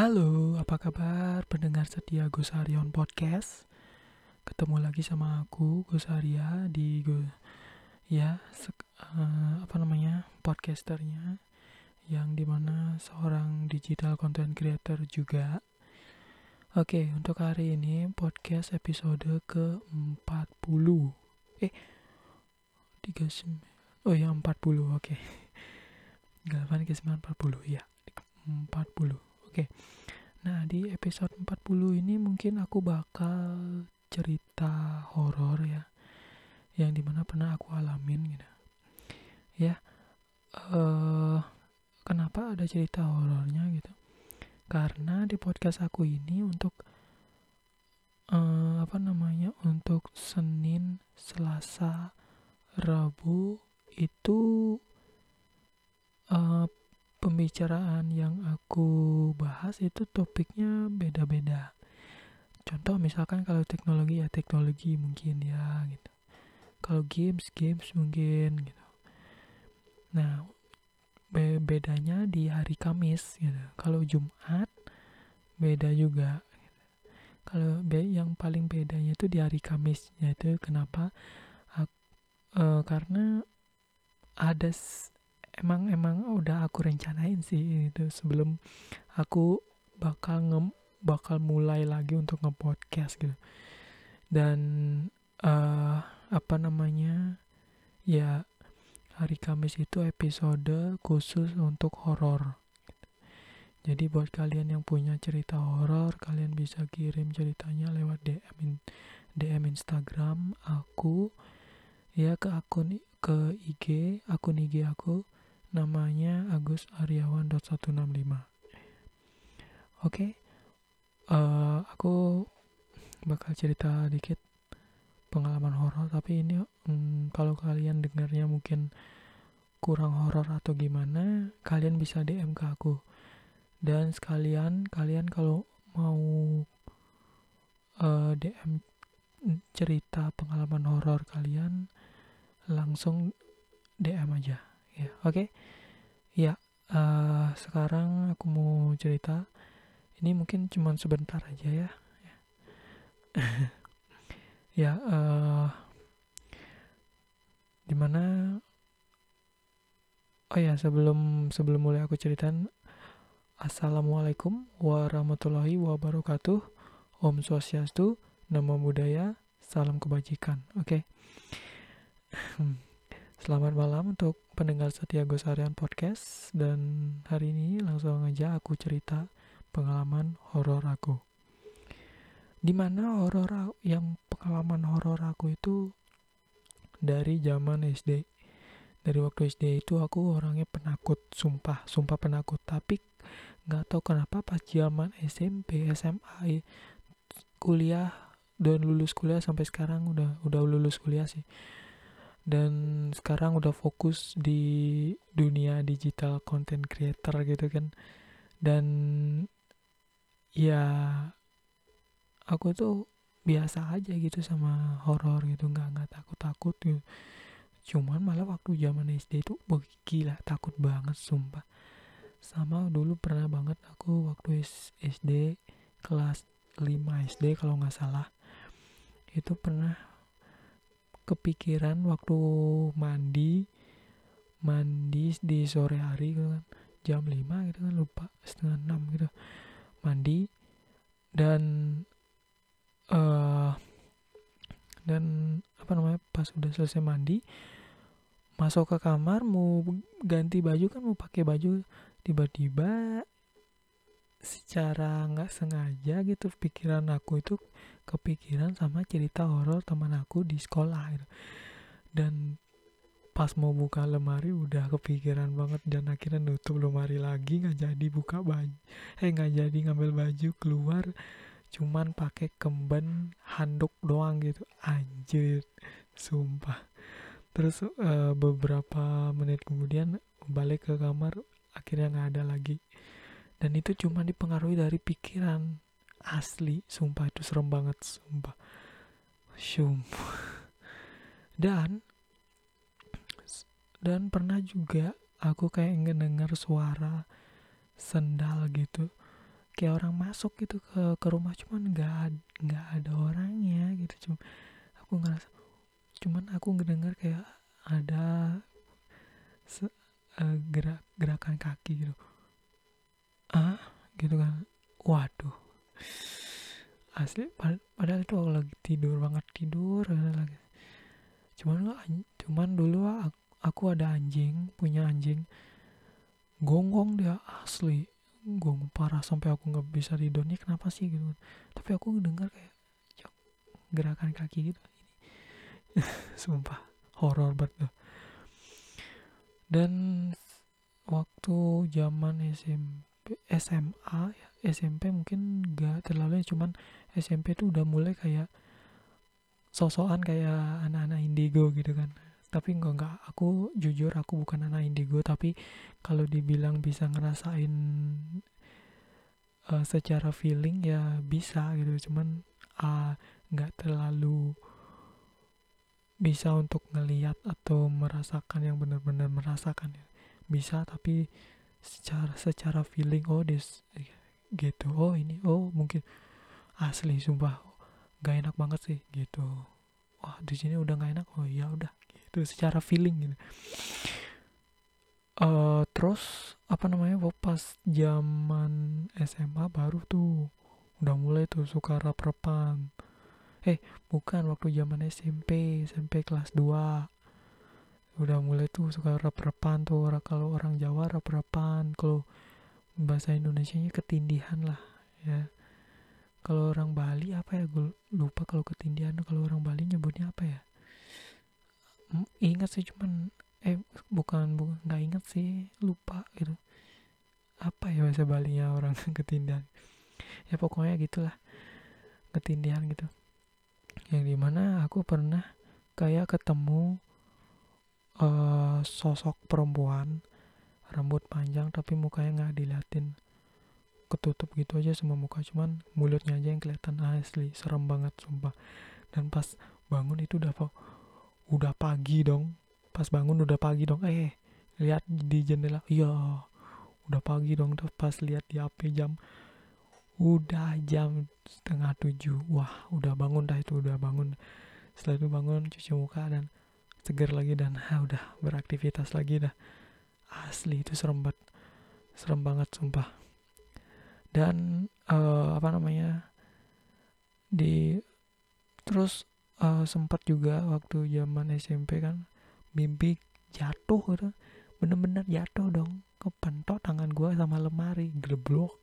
Halo, apa kabar pendengar setia Gosarion Podcast? Ketemu lagi sama aku Gosaria di Go ya sek- eh, apa namanya podcasternya yang di mana seorang digital content creator juga. Oke, untuk hari ini podcast episode ke-40. Eh, 39. Oh ya, 40. Oke. 8 ke 9 40 ya. 40. Oke. Nah, di episode 40 ini mungkin aku bakal cerita horor ya. Yang di mana pernah aku alamin gitu. Ya. eh kenapa ada cerita horornya gitu? Karena di podcast aku ini untuk eh apa namanya? Untuk Senin, Selasa, Rabu itu eh pembicaraan yang aku bahas itu topiknya beda-beda. Contoh misalkan kalau teknologi ya teknologi mungkin ya gitu. Kalau games games mungkin gitu. Nah, be- bedanya di hari Kamis gitu. Kalau Jumat beda juga. gitu. Kalau be- yang paling bedanya itu di hari Kamis yaitu kenapa? Ak- eh, karena ada emang emang udah aku rencanain sih itu sebelum aku bakal nge bakal mulai lagi untuk nge-podcast gitu. Dan eh apa namanya? Ya hari Kamis itu episode khusus untuk horor. Jadi buat kalian yang punya cerita horor, kalian bisa kirim ceritanya lewat DM DM Instagram aku ya ke akun ke IG, akun IG aku namanya Agus Aryawan 165. Oke. eh, aku bakal cerita dikit pengalaman horor tapi ini mm, kalau kalian dengarnya mungkin kurang horor atau gimana, kalian bisa DM ke aku. Dan sekalian kalian kalau mau eh, DM cerita pengalaman horor kalian langsung DM aja ya oke. Ya eh, sekarang aku mau cerita. Ini mungkin cuman sebentar aja ya. Ya eh di mana oh ya sebelum sebelum mulai aku ceritain assalamualaikum warahmatullahi wabarakatuh. Om swastiastu namo buddhaya salam kebajikan. Oke Selamat malam untuk pendengar setia Gosarian Podcast dan hari ini langsung aja aku cerita pengalaman horor aku. Di mana horor yang pengalaman horor aku itu dari zaman SD. Dari waktu SD itu aku orangnya penakut, sumpah, sumpah penakut. Tapi nggak tahu kenapa pas zaman SMP, SMA, kuliah dan lulus kuliah sampai sekarang udah udah lulus kuliah sih dan sekarang udah fokus di dunia digital content creator gitu kan. Dan ya aku tuh biasa aja gitu sama horor gitu nggak nggak takut takut gitu. Cuman malah waktu zaman SD itu gila takut banget sumpah. Sama dulu pernah banget aku waktu SD kelas 5 SD kalau nggak salah. Itu pernah kepikiran waktu mandi mandi di sore hari gitu kan. Jam 5 gitu kan lupa setengah 6 gitu. Mandi dan eh dan apa namanya pas udah selesai mandi masuk ke kamar mau ganti baju kan mau pakai baju tiba-tiba secara nggak sengaja gitu pikiran aku itu kepikiran sama cerita horor teman aku di sekolah gitu. dan pas mau buka lemari udah kepikiran banget dan akhirnya nutup lemari lagi nggak jadi buka baju eh nggak jadi ngambil baju keluar cuman pakai kemben handuk doang gitu. Anjir sumpah. Terus eh, beberapa menit kemudian balik ke kamar akhirnya nggak ada lagi. Dan itu cuma dipengaruhi dari pikiran asli sumpah itu serem banget sumpah. Sumpah dan dan pernah juga aku kayak ngedengar suara sendal gitu. Kayak orang masuk gitu ke ke rumah cuman nggak nggak ada orangnya gitu cuma aku ngerasa cuman aku ngedengar kayak ada se, uh, gerak gerakan kaki gitu. Ah gitu kan. Waduh asli pad padahal itu aku lagi tidur banget tidur lagi. Cuman cuman dulu aku, aku ada anjing punya anjing. Gonggong dia asli. Gonggong parah sampai aku nggak bisa tidur. Nih kenapa sih gitu? Tapi aku dengar kayak gerakan kaki gitu. Ini sumpah horor banget dan waktu zaman SMP SMA ya SMP mungkin nggak terlalu cuman SMP tuh udah mulai kayak sosokan kayak anak-anak indigo gitu kan tapi enggak enggak aku jujur aku bukan anak indigo tapi kalau dibilang bisa ngerasain uh, secara feeling ya bisa gitu cuman uh, nggak terlalu bisa untuk ngeliat atau merasakan yang benar-benar merasakan ya. bisa tapi secara secara feeling oh des gitu. Oh ini oh mungkin asli sumpah gak enak banget sih gitu. Wah di sini udah gak enak? Oh ya udah gitu secara feeling gitu. Uh, terus apa namanya pas zaman SMA baru tuh udah mulai tuh suka rap-rapan eh bukan waktu zaman SMP SMP kelas 2 udah mulai tuh suka rap-rapan tuh kalau orang Jawa rap-rapan kalau bahasa Indonesia nya ketindihan lah ya. Kalau orang Bali apa ya? Gue lupa kalau ketindihan kalau orang Bali nyebutnya apa ya? Ingat sih cuman eh bukan bukan nggak ingat sih lupa gitu. Apa ya bahasa Bali ya orang ketindihan? Ya pokoknya gitulah ketindihan gitu. Yang di mana aku pernah kayak ketemu uh, sosok perempuan rambut panjang tapi mukanya nggak diliatin. Ketutup gitu aja semua muka cuman mulutnya aja yang kelihatan asli serem banget sumpah. Dan pas bangun itu udah udah pagi dong. Pas bangun udah pagi dong. Eh lihat di jendela. Iya udah pagi dong. Tuh pas lihat di HP jam udah jam setengah tujuh. Wah udah bangun dah itu udah bangun. Setelah itu bangun cuci muka dan seger lagi dan ha, udah beraktivitas lagi dah asli itu serem banget. Serem banget sumpah. Dan uh, apa namanya di terus uh, sempat juga waktu zaman SMP kan mimpi jatuh gitu. Bener-bener jatuh dong. Kepentok tangan gue sama lemari geblok.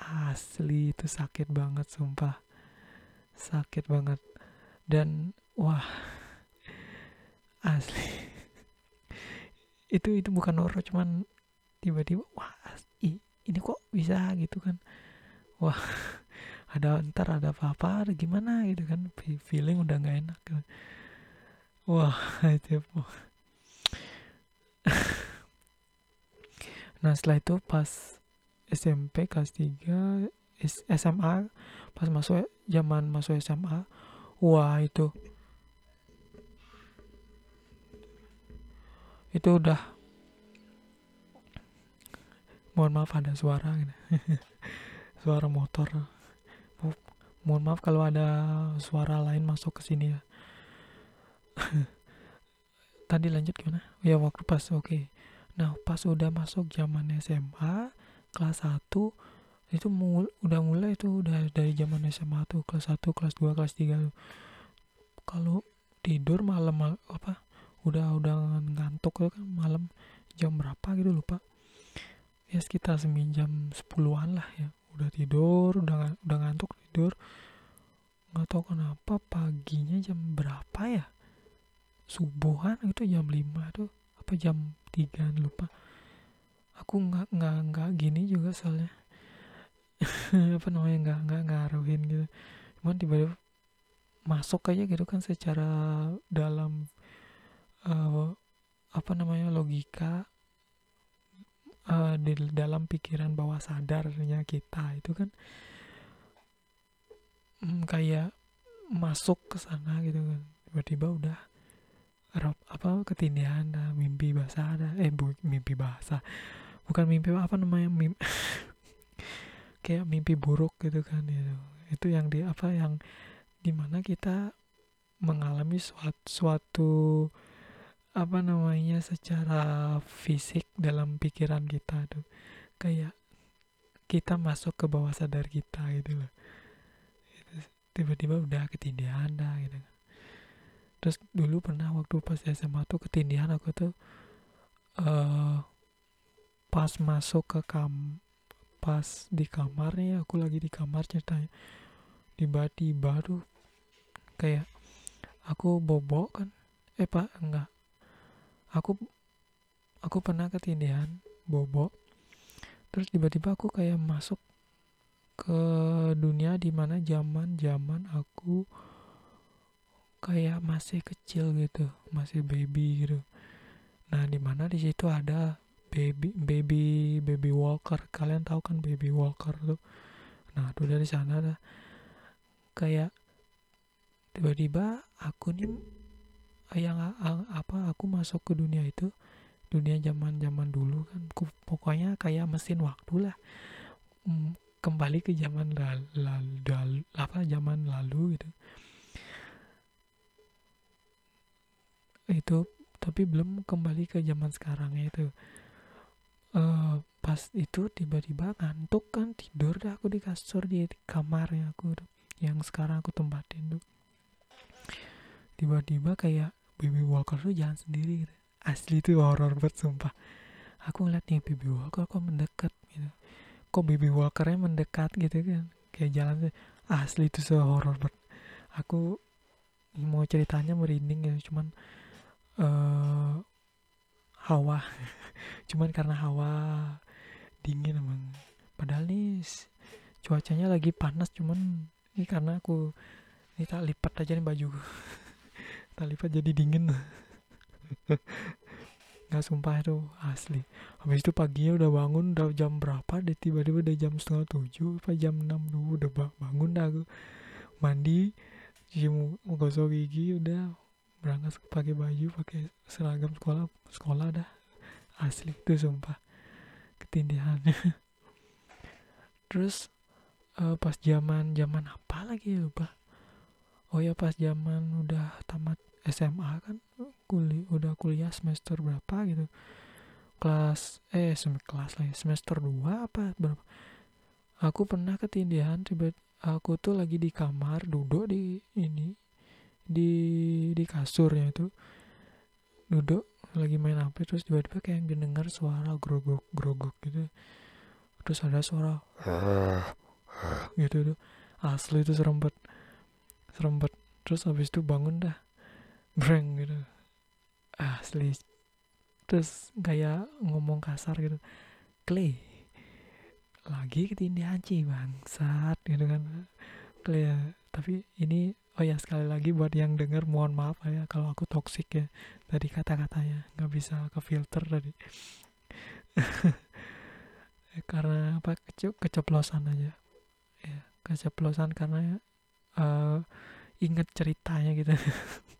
Asli itu sakit banget sumpah. Sakit banget. Dan wah asli itu itu bukan horor cuman tiba-tiba wah ini kok bisa? Gitu kan. Wah ada ntar ada apa-apa ada gimana? Gitu kan. Feeling udah nggak enak kan. wah itu nah setelah itu pas SMP kelas 3 SMA pas masuk zaman masuk SMA wah itu itu udah. Mohon maaf ada suara gitu. suara motor. Mohon maaf kalau ada suara lain masuk ke sini ya. Tadi lanjut gimana? Ya waktu pas oke. Okay. nah pas udah masuk zaman SMA kelas 1 itu mul udah mulai itu udah dari zaman SMA tuh kelas 1 kelas 2 kelas 3 kalau tidur malam apa udah udah ngantuk kan malam jam berapa gitu lupa. Ya sekitar seminggu sepuluhan lah ya. Udah tidur udah udah ngantuk tidur. Nggak tahu kenapa paginya jam berapa ya? Subuhan itu jam 5 tuh apa jam 3 lupa. Aku nggak nggak nggak gini juga soalnya. Apa namanya nggak nggak ngaruhin gitu. Cuman tiba-tiba masuk aja gitu kan secara dalam apa namanya logika uh, di dalam pikiran bawah sadarnya kita itu kan mm, kayak masuk ke sana gitu kan. Tiba-tiba udah rap, apa ketindihan ada mimpi basah ada eh bu, mimpi basah. Bukan mimpi apa namanya mimpi kayak mimpi buruk gitu kan itu itu yang di apa yang di mana kita mengalami suatu, suatu apa namanya secara fisik dalam pikiran kita tuh. Kayak kita masuk ke bawah sadar kita gitu loh. Tiba-tiba udah ketindihan dah gitu kan. Terus dulu pernah waktu pas SMA tuh ketindihan aku tuh uh, pas masuk ke kam pas di kamarnya aku lagi di kamar ceritanya. Tiba-tiba tuh kayak aku bobok kan. Eh pak enggak aku aku pernah ketindihan bobo. Terus tiba-tiba aku kayak masuk ke dunia di mana zaman zaman aku kayak masih kecil gitu masih baby gitu. Nah di mana di situ ada baby baby baby walker. Kalian tahu kan baby walker tuh? Nah tuh dari sana kayak tiba-tiba aku nih yang apa aku masuk ke dunia itu dunia zaman zaman dulu kan pokoknya kayak mesin waktu lah. Mm, kembali ke zaman lalu, lalu apa zaman lalu gitu. Itu tapi belum kembali ke zaman sekarang itu. Uh, pas itu tiba-tiba ngantuk kan tidur dah aku di kasur di kamarnya aku yang sekarang aku tempatin tuh. Tiba-tiba kayak Baby Walker tuh jalan sendiri gitu. asli tuh horror banget sumpah. Aku ngeliat nih Baby Walker kok mendekat gitu. Kok Baby Walkernya mendekat gitu kan? Kayak jalan asli tuh so horror banget. Aku mau ceritanya merinding gitu cuman uh, hawa. Cuman karena hawa dingin emang. Padahal nih cuacanya lagi panas cuman ini karena aku ini tak lipat aja nih baju lipat jadi dingin. Nggak sumpah itu asli. Habis itu paginya udah bangun udah jam berapa deh tiba-tiba udah jam setengah tujuh apa jam enam dulu udah bangun dah aku. Mandi cuci mau gosok gigi udah. Berangkat pakai baju pakai seragam sekolah sekolah dah. Asli itu sumpah. Ketindihannya terus uh, pas zaman zaman apa lagi ya lupa. Oh ya pas zaman udah tamat SMA kan kuliah udah kuliah semester berapa gitu? Kelas eh sem kelas lagi semester 2 apa berapa? Aku pernah ketindihan tiba aku tuh lagi di kamar duduk di ini di di kasurnya itu. Duduk lagi main HP terus tiba-tiba kayak dengar suara grogok grogok gitu. Terus ada suara gitu tuh asli itu serempet serempet. Terus habis itu bangun dah breng gitu. Asli. Terus kayak ngomong kasar gitu. Clay lagi ketindihan ci bangsat gitu kan. Clay ya. tapi ini oh ya sekali lagi buat yang denger mohon maaf ya kalau aku toxic ya tadi kata-katanya. Nggak bisa ke filter tadi. Karena apa? Kece keceplosan aja. Ya keceplosan karena uh, inget ceritanya gitu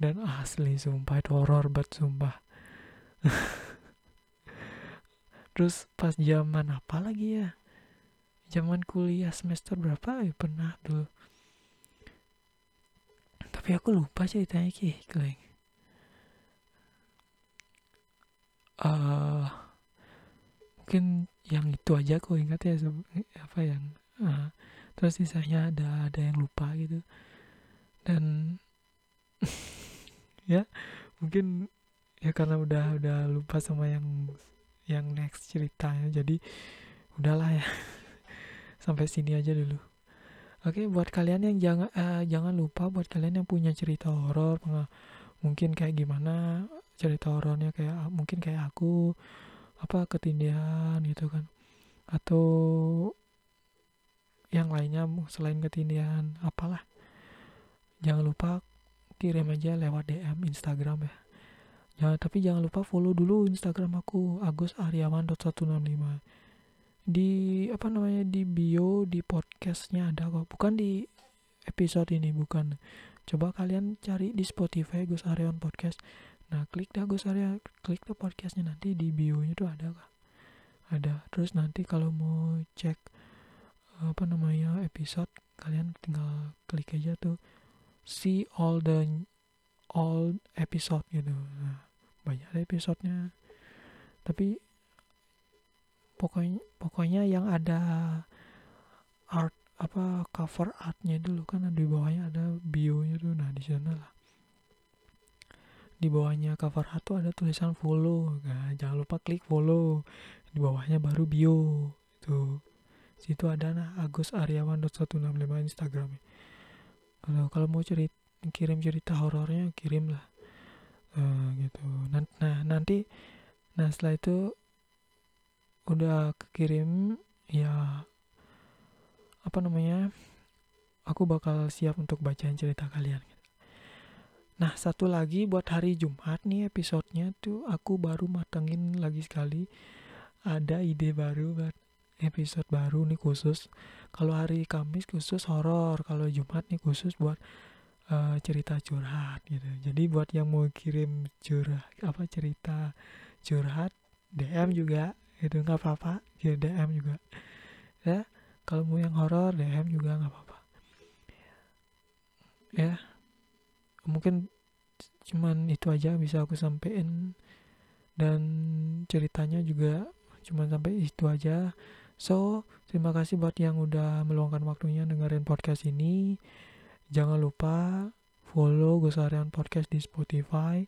dan asli sumpah itu horor banget sumpah. Terus pas zaman apa lagi ya? Zaman kuliah semester berapa? Ya pernah dulu tapi aku lupa ceritanya ki keleng uh, mungkin yang itu aja kok ingat ya apa yang uh, terus sisanya ada ada yang lupa gitu. Dan ya mungkin ya karena udah udah lupa sama yang yang next ceritanya jadi udahlah ya. Sampai sini aja dulu. Oke buat kalian yang jangan uh, jangan lupa buat kalian yang punya cerita horor mungkin kayak gimana cerita horornya kayak mungkin kayak aku apa ketindihan gitu kan. Atau yang lainnya selain ketindihan apalah. Jangan lupa kirim aja lewat DM Instagram ya. Jangan tapi jangan lupa follow dulu Instagram aku Agus Aryawan 165 di apa namanya di bio di podcastnya ada kok. Bukan di episode ini bukan. Coba kalian cari di Spotify Gus Aryawan podcast. Nah klik dah Gus Arya klik tuh podcastnya nanti di bio nya tuh ada kok. Ada. Terus nanti kalau mau cek apa namanya episode kalian tinggal klik aja tuh see all the all episode gitu nah, banyak episodenya. Tapi pokoknya pokoknya yang ada art apa cover artnya dulu kan di bawahnya ada bionya tuh. Nah di sana lah. Di bawahnya cover art tuh ada tulisan follow. Nah jangan lupa klik follow. Di bawahnya baru bio. Itu situ ada nah Agus Aryawan 165 Instagram kalau kalau mau cerita kirim cerita horornya kirim lah uh, gitu. Nah, nah nanti nah setelah itu udah kekirim ya apa namanya aku bakal siap untuk bacain cerita kalian. Nah satu lagi buat hari Jumat nih episodenya tuh aku baru matengin lagi sekali. Ada ide baru buat episode baru nih khusus. Kalau hari Kamis khusus horor kalau Jumat nih khusus buat uh, cerita curhat gitu. Jadi buat yang mau kirim curhat apa cerita curhat DM juga itu nggak apa-apa ya DM juga. Ya kalau mau yang horor DM juga nggak apa-apa. Ya mungkin cuman itu aja bisa aku sampein. Dan ceritanya juga cuman sampai itu aja so terima kasih buat yang udah meluangkan waktunya dengerin podcast ini jangan lupa follow Gosarian Podcast di Spotify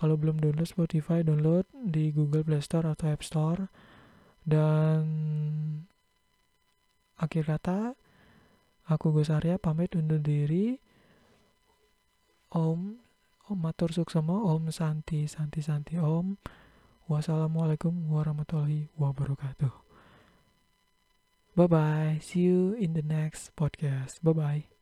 kalau belum download Spotify, download di Google Play Store atau App Store. Dan akhir kata, aku Gus Arya pamit undur diri. Om, Om Matur Suksama, Om Santi, Santi, Santi, Om. Wassalamualaikum warahmatullahi wabarakatuh. Bye bye. See you in the next podcast. Bye bye.